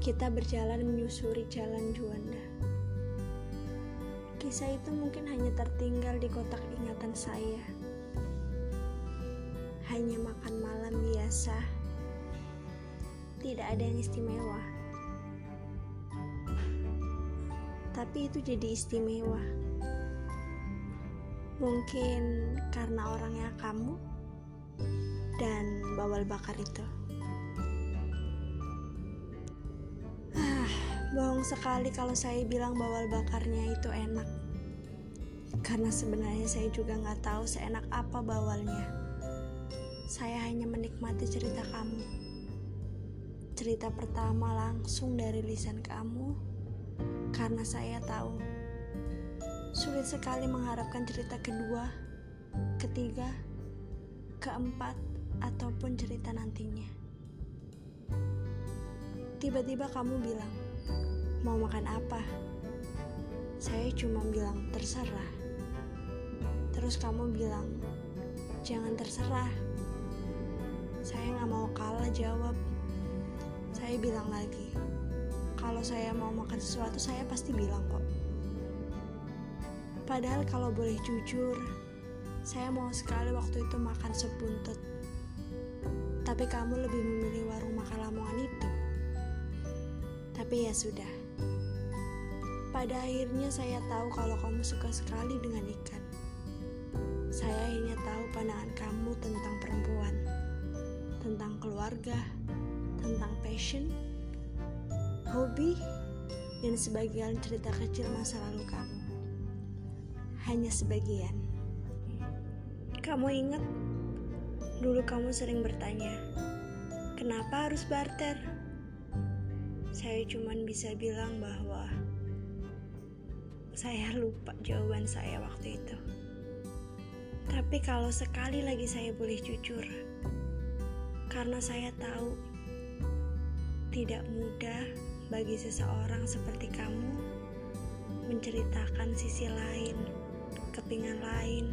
Kita berjalan menyusuri jalan Juanda. Kisah itu mungkin hanya tertinggal di kotak ingatan saya. Hanya makan malam biasa. Tidak ada yang istimewa. Tapi itu jadi istimewa. Mungkin karena orangnya kamu dan bawal bakar itu. Bohong sekali kalau saya bilang bawal bakarnya itu enak. Karena sebenarnya saya juga nggak tahu seenak apa bawalnya. Saya hanya menikmati cerita kamu. Cerita pertama langsung dari lisan kamu, karena saya tahu sulit sekali mengharapkan cerita kedua, ketiga, keempat, ataupun cerita nantinya. Tiba-tiba kamu bilang, mau makan apa? Saya cuma bilang terserah. Terus kamu bilang, jangan terserah. Saya nggak mau kalah jawab. Saya bilang lagi, kalau saya mau makan sesuatu saya pasti bilang kok. Padahal kalau boleh jujur, saya mau sekali waktu itu makan sebuntut. Tapi kamu lebih memilih warung makan Lamongan itu. Tapi ya sudah. Pada akhirnya saya tahu kalau kamu suka sekali dengan ikan. Saya hanya tahu pandangan kamu tentang perempuan, tentang keluarga, tentang passion, hobi, dan sebagian cerita kecil masa lalu kamu. Hanya sebagian. Kamu ingat, dulu kamu sering bertanya, kenapa harus barter? Saya cuma bisa bilang bahwa saya lupa jawaban saya waktu itu. Tapi kalau sekali lagi saya boleh jujur, karena saya tahu tidak mudah bagi seseorang seperti kamu menceritakan sisi lain, kepingan lain,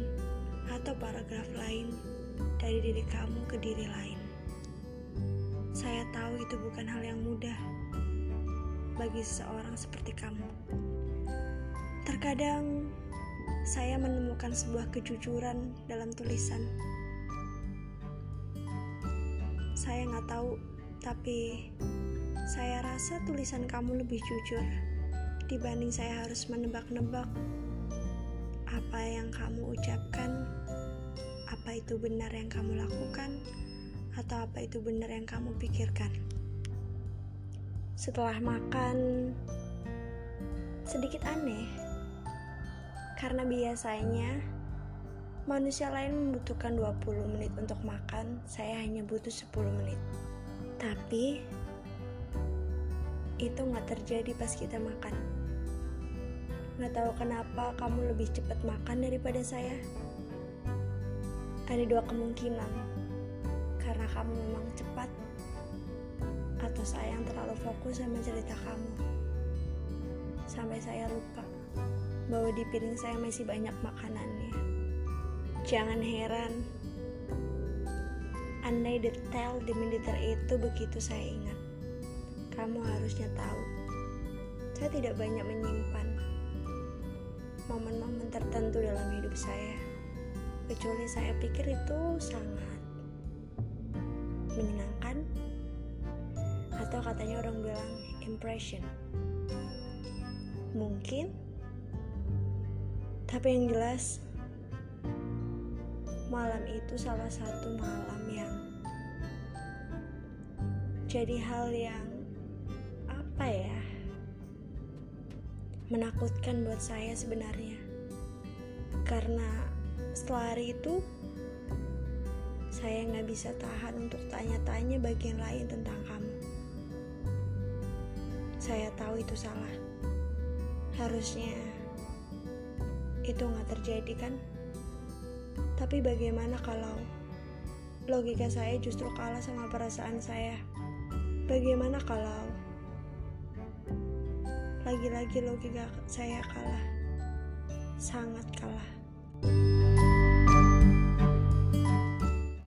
atau paragraf lain dari diri kamu ke diri lain. Saya tahu itu bukan hal yang mudah bagi seseorang seperti kamu. Terkadang saya menemukan sebuah kejujuran dalam tulisan. Saya nggak tahu, tapi saya rasa tulisan kamu lebih jujur dibanding saya harus menebak-nebak apa yang kamu ucapkan, apa itu benar yang kamu lakukan, atau apa itu benar yang kamu pikirkan. Setelah makan, sedikit aneh karena biasanya manusia lain membutuhkan 20 menit untuk makan, saya hanya butuh 10 menit. Tapi itu nggak terjadi pas kita makan. Nggak tahu kenapa kamu lebih cepat makan daripada saya. Ada dua kemungkinan, karena kamu memang cepat, atau saya yang terlalu fokus sama cerita kamu, sampai saya lupa bahwa di piring saya masih banyak makanannya. Jangan heran, andai detail di militer itu begitu saya ingat. Kamu harusnya tahu, saya tidak banyak menyimpan momen-momen tertentu dalam hidup saya. Kecuali saya pikir itu sangat menyenangkan atau katanya orang bilang impression. Mungkin tapi yang jelas, malam itu salah satu malam yang jadi hal yang apa ya menakutkan buat saya sebenarnya. Karena setelah hari itu saya nggak bisa tahan untuk tanya-tanya bagian lain tentang kamu. Saya tahu itu salah. Harusnya itu nggak terjadi kan? Tapi bagaimana kalau logika saya justru kalah sama perasaan saya? Bagaimana kalau lagi-lagi logika saya kalah? Sangat kalah.